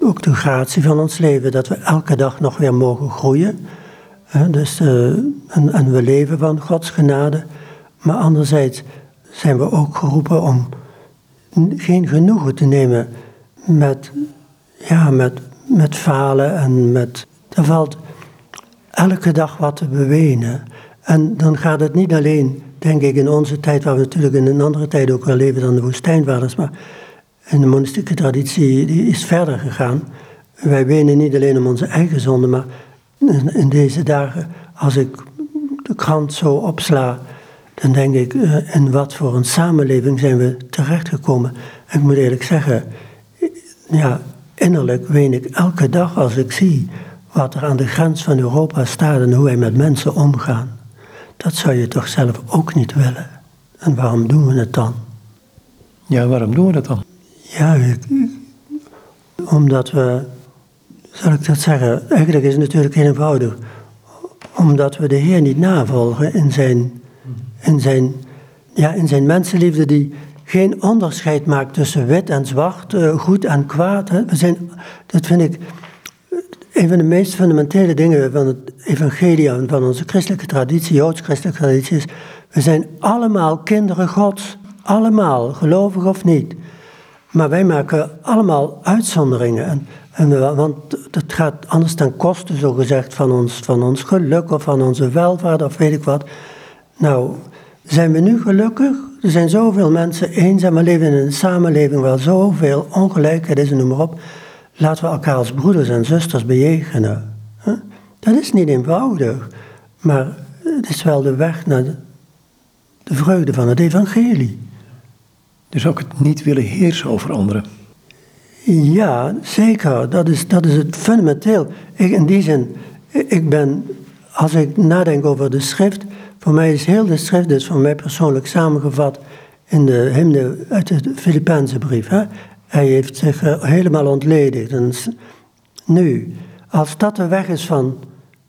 ook de gratie van ons leven, dat we elke dag nog weer mogen groeien. Dus, en, en we leven van Gods genade. Maar anderzijds zijn we ook geroepen om geen genoegen te nemen met ja, met, met falen en met. Er valt elke dag wat te bewenen. En dan gaat het niet alleen, denk ik, in onze tijd, waar we natuurlijk in een andere tijd ook wel leven dan de woestijnvaders, maar in de monastieke traditie die is verder gegaan. Wij wenen niet alleen om onze eigen zonde, maar in deze dagen, als ik de krant zo opsla, dan denk ik, eh, in wat voor een samenleving zijn we terechtgekomen. En ik moet eerlijk zeggen, ja, innerlijk ween ik elke dag als ik zie wat er aan de grens van Europa staat en hoe wij met mensen omgaan. Dat zou je toch zelf ook niet willen. En waarom doen we het dan? Ja, waarom doen we dat dan? Ja, omdat we, zal ik dat zeggen, eigenlijk is het natuurlijk eenvoudig. Omdat we de Heer niet navolgen in zijn, in zijn, ja, in zijn mensenliefde die geen onderscheid maakt tussen wit en zwart, uh, goed en kwaad. Hè. We zijn, dat vind ik een van de meest fundamentele dingen van het evangelie en van onze christelijke traditie, joods-christelijke traditie, is, we zijn allemaal kinderen Gods. Allemaal, gelovig of niet. Maar wij maken allemaal uitzonderingen. En, en, want dat gaat anders ten koste, zo gezegd, van ons, van ons geluk of van onze welvaart of weet ik wat. Nou, zijn we nu gelukkig? Er zijn zoveel mensen eenzaam en leven in een samenleving waar zoveel ongelijkheid is en noem maar op. Laten we elkaar als broeders en zusters bejegenen. Dat is niet eenvoudig, maar het is wel de weg naar de vreugde van het evangelie. Dus ook het niet willen heersen over anderen. Ja, zeker. Dat is, dat is het fundamenteel. Ik, in die zin, ik ben, als ik nadenk over de schrift, Voor mij is heel de schrift dus voor mij persoonlijk samengevat in de hymne uit de Filipijnse brief. Hè? Hij heeft zich eh, helemaal ontledigd. Nu, als dat de weg is van,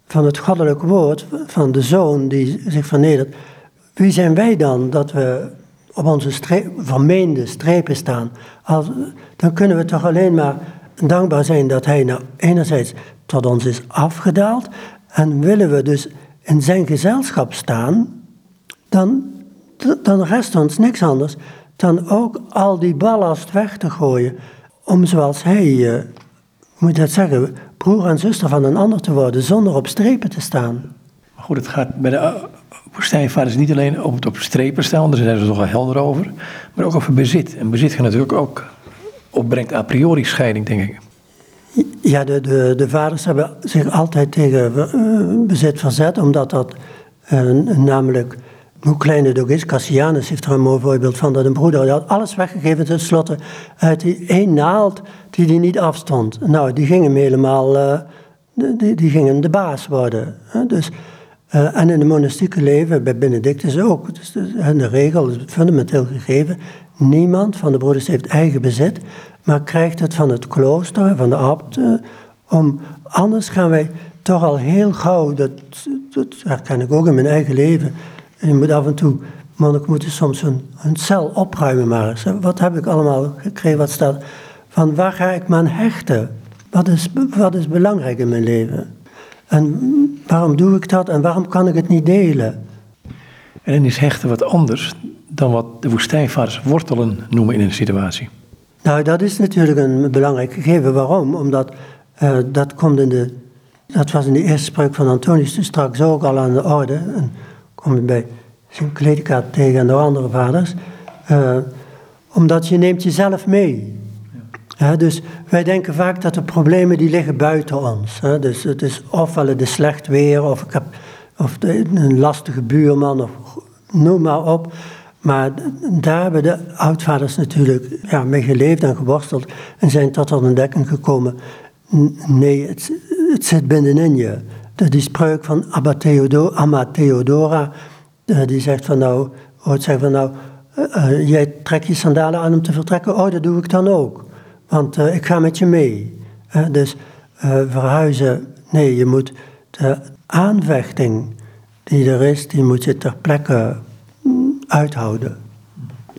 van het goddelijk woord, van de zoon die zich vernedert, wie zijn wij dan dat we op onze vermeende strepen staan? Als, dan kunnen we toch alleen maar dankbaar zijn dat hij nou enerzijds tot ons is afgedaald en willen we dus in zijn gezelschap staan, dan, dan rest ons niks anders dan ook al die ballast weg te gooien om zoals hij, uh, moet dat zeggen, broer en zuster van een ander te worden zonder op strepen te staan. Maar goed, het gaat bij de uh, woestijnvaders niet alleen om het op strepen staan, daar zijn ze toch wel helder over, maar ook over bezit. En bezit gaat natuurlijk ook opbrengt a priori scheiding, denk ik. Ja, de, de, de vaders hebben zich altijd tegen uh, bezit verzet, omdat dat uh, namelijk, hoe klein het ook is, Cassianus heeft er een mooi voorbeeld van, dat een broeder had alles weggegeven tenslotte uit die één naald die hij niet afstond. Nou, die ging hem helemaal, uh, die, die gingen de baas worden. Dus, en in het monastieke leven, bij Benedictus ook, dus de regel is fundamenteel gegeven, niemand van de broeders heeft eigen bezit, maar krijgt het van het klooster, van de abt, eh, om, anders gaan wij toch al heel gauw, dat, dat herken ik ook in mijn eigen leven, en je moet af en toe, monniken moeten soms hun, hun cel opruimen maar eens. Wat heb ik allemaal gekregen, wat staat, van waar ga ik me aan hechten? Wat is, wat is belangrijk in mijn leven? En waarom doe ik dat en waarom kan ik het niet delen? En dan is hechten wat anders dan wat de woestijnvaders wortelen noemen in een situatie. Nou, dat is natuurlijk een belangrijk gegeven. Waarom? Omdat uh, dat komt in de. Dat was in de eerste spreuk van Antonius dus straks ook al aan de orde. En kom je bij Sint tegen en de andere vaders. Uh, omdat je neemt jezelf mee. Ja, dus wij denken vaak dat de problemen die liggen buiten ons. Dus het is ofwel het is slecht weer, of ik heb of de, een lastige buurman, of noem maar op. Maar daar hebben de oudvaders natuurlijk ja, mee geleefd en geworsteld en zijn tot de ontdekking gekomen. Nee, het, het zit binnenin je. Die spreuk van Abba Amma Theodora, eh, die zegt van nou, ooit zegt van nou, uh, jij trekt je sandalen aan om te vertrekken, oh dat doe ik dan ook. Want ik ga met je mee. dus verhuizen, nee, je moet de aanvechting die er is, die moet je ter plekke uithouden.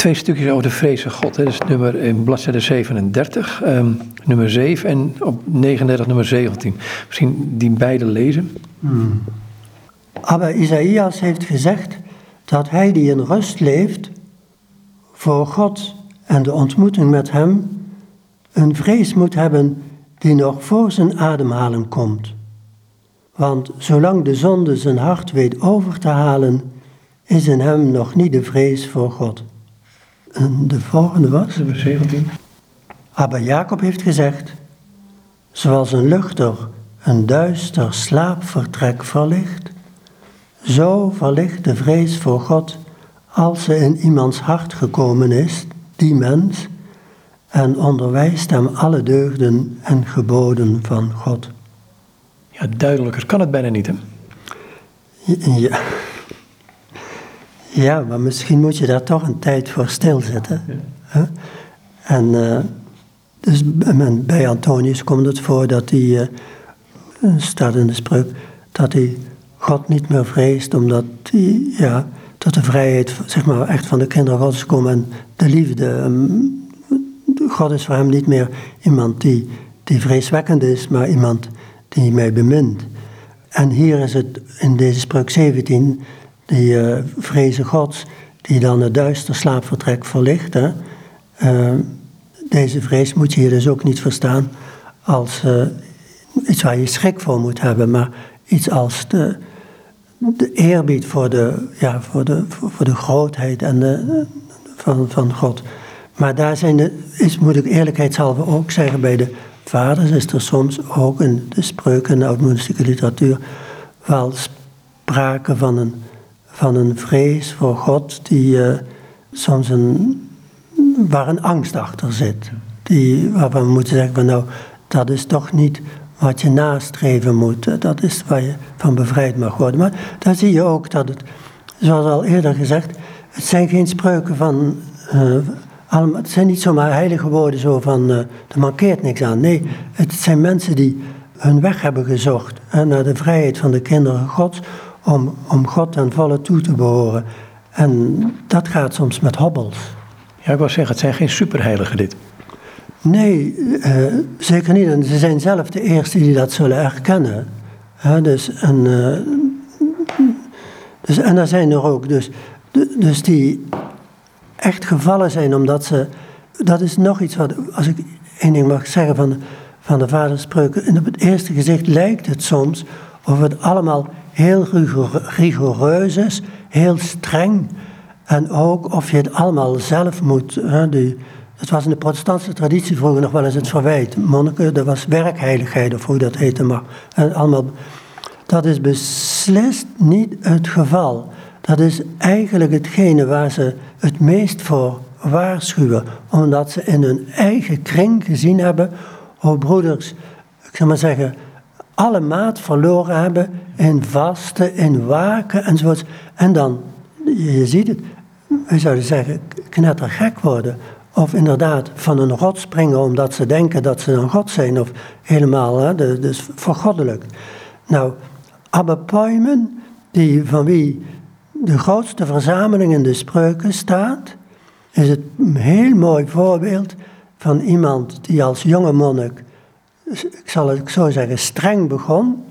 Twee stukjes over de vrezen God. Hè. Dat is nummer in bladzijde 37, um, ehm, nummer 7 en op 39 nummer 17. Misschien die beide lezen. Hmm. Abba Isaïas heeft gezegd dat hij die in rust leeft voor God en de ontmoeting met hem een vrees moet hebben die nog voor zijn ademhalen komt. Want zolang de zonde zijn hart weet over te halen, is in hem nog niet de vrees voor God. En de volgende was? Nummer 17. Aber Jacob heeft gezegd, zoals een luchter een duister slaapvertrek verlicht, zo verlicht de vrees voor God als ze in iemands hart gekomen is, die mens, en onderwijst hem alle deugden en geboden van God. Ja, duidelijker kan het bijna niet, hè? Ja. Ja, maar misschien moet je daar toch een tijd voor stilzetten. Ja. En uh, dus bij Antonius komt het voor dat hij, uh, staat in de spreuk, dat hij God niet meer vreest, omdat hij, ja, tot de vrijheid zeg maar, echt van de kinderen Gods komen en de liefde. Um, God is voor hem niet meer iemand die, die vreeswekkend is, maar iemand die mij bemint. En hier is het in deze spreuk 17 die uh, vrezen gods, die dan het duister slaapvertrek verlichten. Uh, deze vrees moet je hier dus ook niet verstaan als uh, iets waar je schrik voor moet hebben, maar iets als de, eerbied voor de, ja, voor de, voor de grootheid en de, van, van God. Maar daar zijn de, is, moet ik eerlijkheidshalve ook zeggen, bij de vaders is er soms ook in de spreuken en de oud literatuur wel sprake van een van een vrees voor God die uh, soms een, waar een angst achter zit. Die, waarvan we moeten zeggen van nou, dat is toch niet wat je nastreven moet. Dat is waar je van bevrijd mag worden. Maar daar zie je ook dat het zoals al eerder gezegd, het zijn geen spreuken van. Uh, het zijn niet zomaar heilige woorden zo van. Uh, er mankeert niks aan. Nee, het zijn mensen die hun weg hebben gezocht naar de vrijheid van de kinderen Gods. Om, om God ten volle toe te behoren. En dat gaat soms met hobbels. Ja, ik wou zeggen, het zijn geen superheiligen dit. Nee, uh, zeker niet. En ze zijn zelf de eerste die dat zullen erkennen. dus, en, uh, dus, en er zijn er ook dus, dus die echt gevallen zijn omdat ze... Dat is nog iets wat, als ik één ding mag zeggen van, van de vaderspreuken. En op het eerste gezicht lijkt het soms of het allemaal heel rigoureus is, heel streng. En ook of je het allemaal zelf moet. Hè, het was in de protestantse traditie vroeger nog wel eens het verwijt. Monniken, dat was werkheiligheid of hoe dat heette. En allemaal, dat is beslist niet het geval. Dat is eigenlijk hetgene waar ze het meest voor waarschuwen. Omdat ze in hun eigen kring gezien hebben hoe broeders, ik zal maar zeggen, alle maat verloren hebben in vasten, in waken enzovoort. En dan, je ziet het, we zouden zeggen, knettergek worden. Of inderdaad van een rot springen omdat ze denken dat ze dan God zijn. Of helemaal, hè, dus vergoddelijk. Nou, Abba Poimen, die, van wie de grootste verzameling in de spreuken staat, is het een heel mooi voorbeeld van iemand die als jonge monnik, ik zal het zo zeggen, streng begon.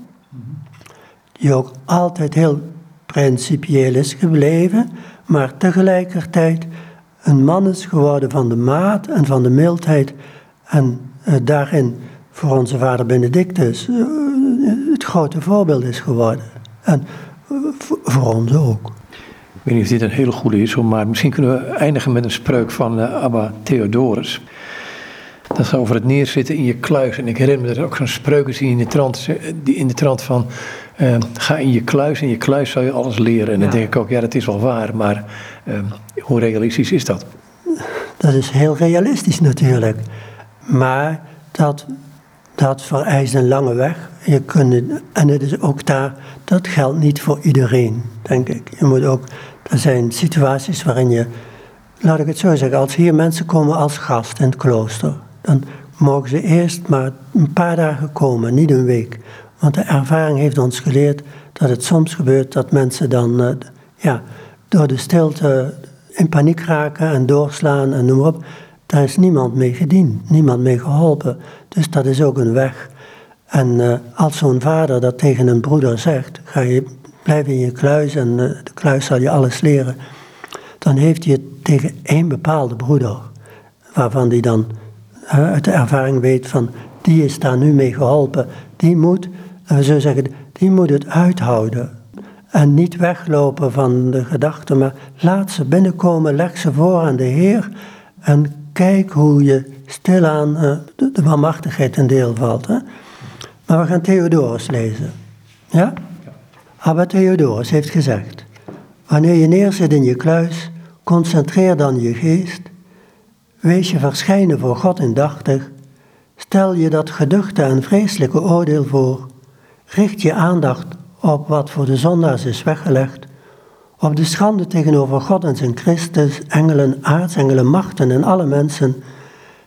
Die ook altijd heel principieel is gebleven, maar tegelijkertijd een man is geworden van de maat en van de mildheid. En uh, daarin voor onze vader Benedictus uh, het grote voorbeeld is geworden. En uh, voor ons ook. Ik weet niet of dit een hele goede is, maar misschien kunnen we eindigen met een spreuk van Abba Theodorus. Dat gaat over het neerzitten in je kluis. En ik herinner me dat er ook zo'n spreuken zien in de trant, die in de trant van... Uh, ga in je kluis, in je kluis zal je alles leren. En dan denk ik ook, ja, dat is wel waar, maar uh, hoe realistisch is dat? Dat is heel realistisch natuurlijk. Maar dat, dat vereist een lange weg. Je kunt, en het is ook daar, dat geldt niet voor iedereen, denk ik. Je moet ook, er zijn situaties waarin je, laat ik het zo zeggen, als hier mensen komen als gast in het klooster, dan mogen ze eerst maar een paar dagen komen, niet een week. Want de ervaring heeft ons geleerd dat het soms gebeurt dat mensen dan uh, ja, door de stilte in paniek raken en doorslaan en noem maar op. Daar is niemand mee gediend, niemand mee geholpen. Dus dat is ook een weg. En uh, als zo'n vader dat tegen een broeder zegt, ga je blijven in je kluis en uh, de kluis zal je alles leren. Dan heeft hij het tegen één bepaalde broeder, waarvan hij dan uit de ervaring weet van, die is daar nu mee geholpen. Die moet, we zullen zeggen, die moet het uithouden. En niet weglopen van de gedachten, maar laat ze binnenkomen, leg ze voor aan de Heer. En kijk hoe je stilaan uh, de, de manmachtigheid een deel valt. Hè? Maar we gaan Theodorus lezen. Ja? Abba Theodorus heeft gezegd: Wanneer je neerzit in je kluis, concentreer dan je geest Wees je verschijnen voor God indachtig. Stel je dat geduchte en vreselijke oordeel voor. Richt je aandacht op wat voor de zondaars is weggelegd. Op de schande tegenover God en zijn Christus, engelen, aartsengelen, machten en alle mensen.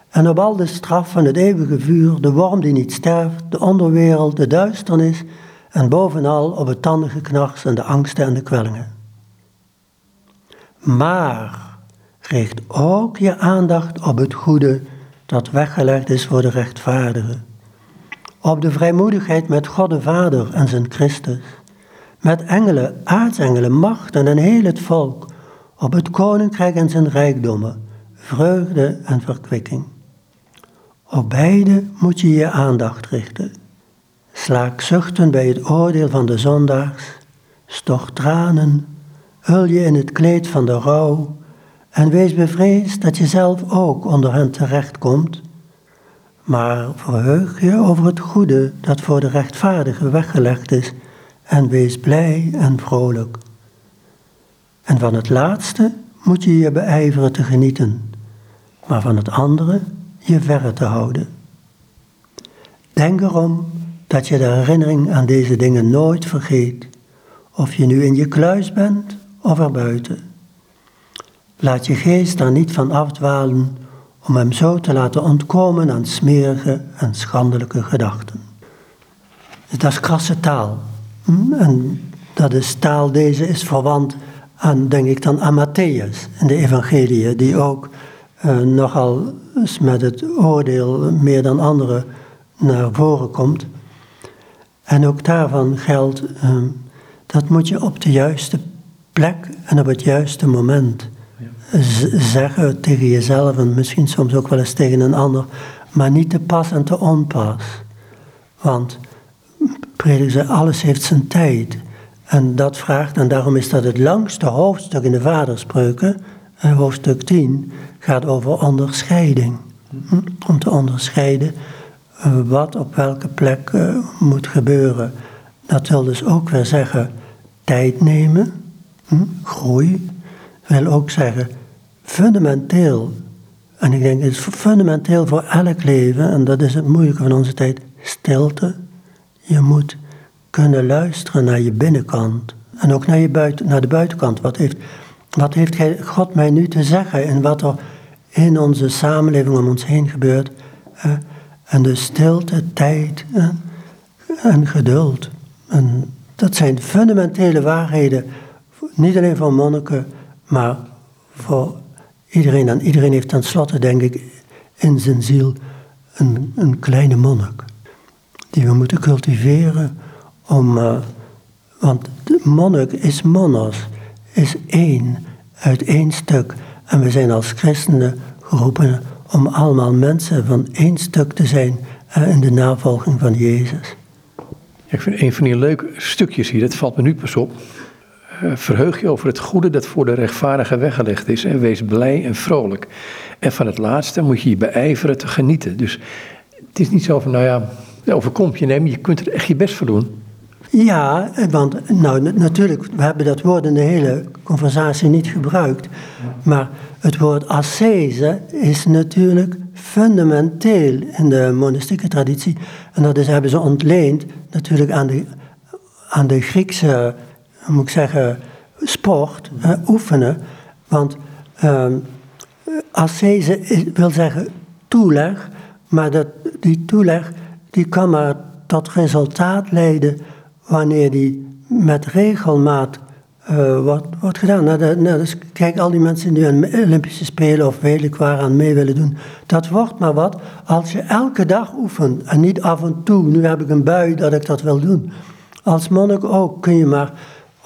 En op al de straf van het eeuwige vuur, de worm die niet sterft, de onderwereld, de duisternis. En bovenal op het tandengeknars en de angsten en de kwellingen. Maar richt ook je aandacht op het goede dat weggelegd is voor de rechtvaardigen. Op de vrijmoedigheid met God de Vader en zijn Christus. Met engelen, aartsengelen, machten en heel het volk. Op het koninkrijk en zijn rijkdommen, vreugde en verkwikking. Op beide moet je je aandacht richten. Slaak zuchten bij het oordeel van de zondaars. Stort tranen. Hul je in het kleed van de rouw en wees bevreesd dat je zelf ook onder hen terechtkomt, maar verheug je over het goede dat voor de rechtvaardige weggelegd is en wees blij en vrolijk. En van het laatste moet je je beijveren te genieten, maar van het andere je verre te houden. Denk erom dat je de herinnering aan deze dingen nooit vergeet, of je nu in je kluis bent of erbuiten. Laat je geest daar niet van afdwalen om hem zo te laten ontkomen aan smerige en schandelijke gedachten. Dat is krasse taal. Hm? En dat is taal, deze is verwant aan, denk ik dan, aan Matthäus in de evangelie, die ook uh, nogal met het oordeel meer dan anderen naar voren komt. En ook daarvan geldt, uh, dat moet je op de juiste plek en op het juiste moment zeggen tegen jezelf en misschien soms ook wel eens tegen een ander, maar niet te pas en te onpas. Want prediker zei, alles heeft zijn tijd. En dat vraagt, en daarom is dat het langste hoofdstuk in de Vaderspreuken, eh, hoofdstuk 10, gaat over onderscheiding. Hm? Om te onderscheiden eh, wat op welke plek uh, moet gebeuren. Dat wil dus ook weer zeggen tijd nemen, hm? groei. Wil ook zeggen fundamenteel, en ik denk het is fundamenteel voor elk leven, en dat is het moeilijke van onze tijd, stilte. Je moet kunnen luisteren naar je binnenkant. En ook naar, je buiten, naar de buitenkant. Wat heeft, wat heeft God mij nu te zeggen in wat er in onze samenleving om ons heen gebeurt? En de stilte, tijd en geduld. En dat zijn fundamentele waarheden, niet alleen voor monniken, maar voor iedereen. En iedereen heeft tenslotte, denk ik, in zijn ziel een, een kleine monnik. Die we moeten cultiveren om, uh, want de monnik is monos, is één, uit één stuk. En we zijn als christenen geroepen om allemaal mensen van één stuk te zijn uh, in de navolging van Jezus. ik vind een van die leuke stukjes hier, dat valt me nu pas op. Uh, verheug je over het goede dat voor de rechtvaardige weggelegd is en wees blij en vrolijk. En van het laatste moet je je beijveren te genieten. Dus het is niet zo van, nou ja, overkomt je, nemen, je kunt er echt je best voor doen. Ja, want nou, natuurlijk, we hebben dat woord in de hele conversatie niet gebruikt. Maar het woord ascese is natuurlijk fundamenteel in de monastieke traditie. En dat is, hebben ze ontleend natuurlijk aan de, aan de Griekse, moet ik zeggen, sport, oefenen. Want um, ascese wil zeggen toeleg, maar dat, die toeleg die kan maar tot resultaat leiden wanneer die met regelmaat uh, wordt, wordt gedaan. Nou, nou, dus kijk, al die mensen die aan Olympische Spelen of weet ik waar aan mee willen doen, dat wordt maar wat als je elke dag oefent en niet af en toe, nu heb ik een bui dat ik dat wil doen. Als monnik ook kun je maar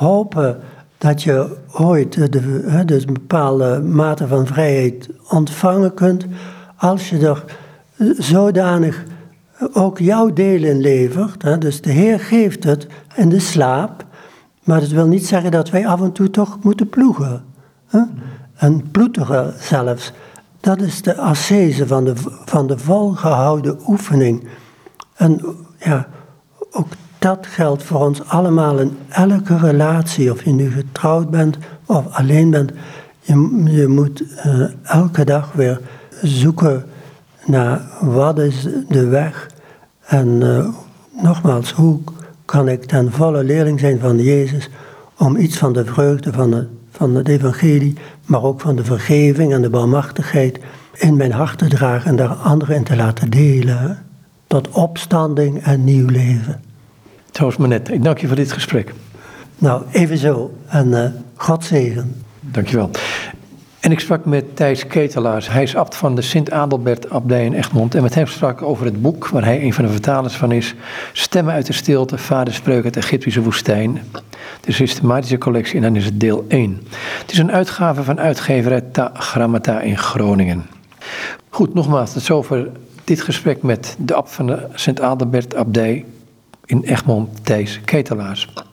hopen dat je ooit de, bepaalde mate van vrijheid ontvangen kunt, als je er zodanig ook jouw deel in levert. Hè? Dus de Heer geeft het in de slaap, maar dat wil niet zeggen dat wij af en toe toch moeten ploegen. Hè? En ploeteren zelfs. Dat is de ascese van de, van de volgehouden oefening. En ja, ook dat geldt voor ons allemaal in elke relatie, of je nu getrouwd bent of alleen bent. Je, moet uh, elke dag weer zoeken naar wat is de weg en uh, nogmaals, hoe kan ik ten volle leerling zijn van Jezus om iets van de vreugde van, de, van het evangelie, maar ook van de vergeving en de barmhartigheid in mijn hart te dragen en daar anderen in te laten delen. Tot opstanding en nieuw leven. Troost me net. Ik dank je voor dit gesprek. Nou, evenzo. En uh, God zegen. Dankjewel. En ik sprak met Thijs Ketelaars. Hij is abt van de Sint-Adelbert Abdij in Egmond. En met hem sprak ik over het boek waar hij een van de vertalers van is. Stemmen uit de stilte, vaderspreuk uit de Egyptische woestijn. De systematische collectie en dan is het deel 1. Het is een uitgave van uitgeverij Ta Grammata in Groningen. Goed, nogmaals, tot zover dit gesprek met de abt van de Sint-Adelbert Abdij in Egmond, Thijs Ketelaars.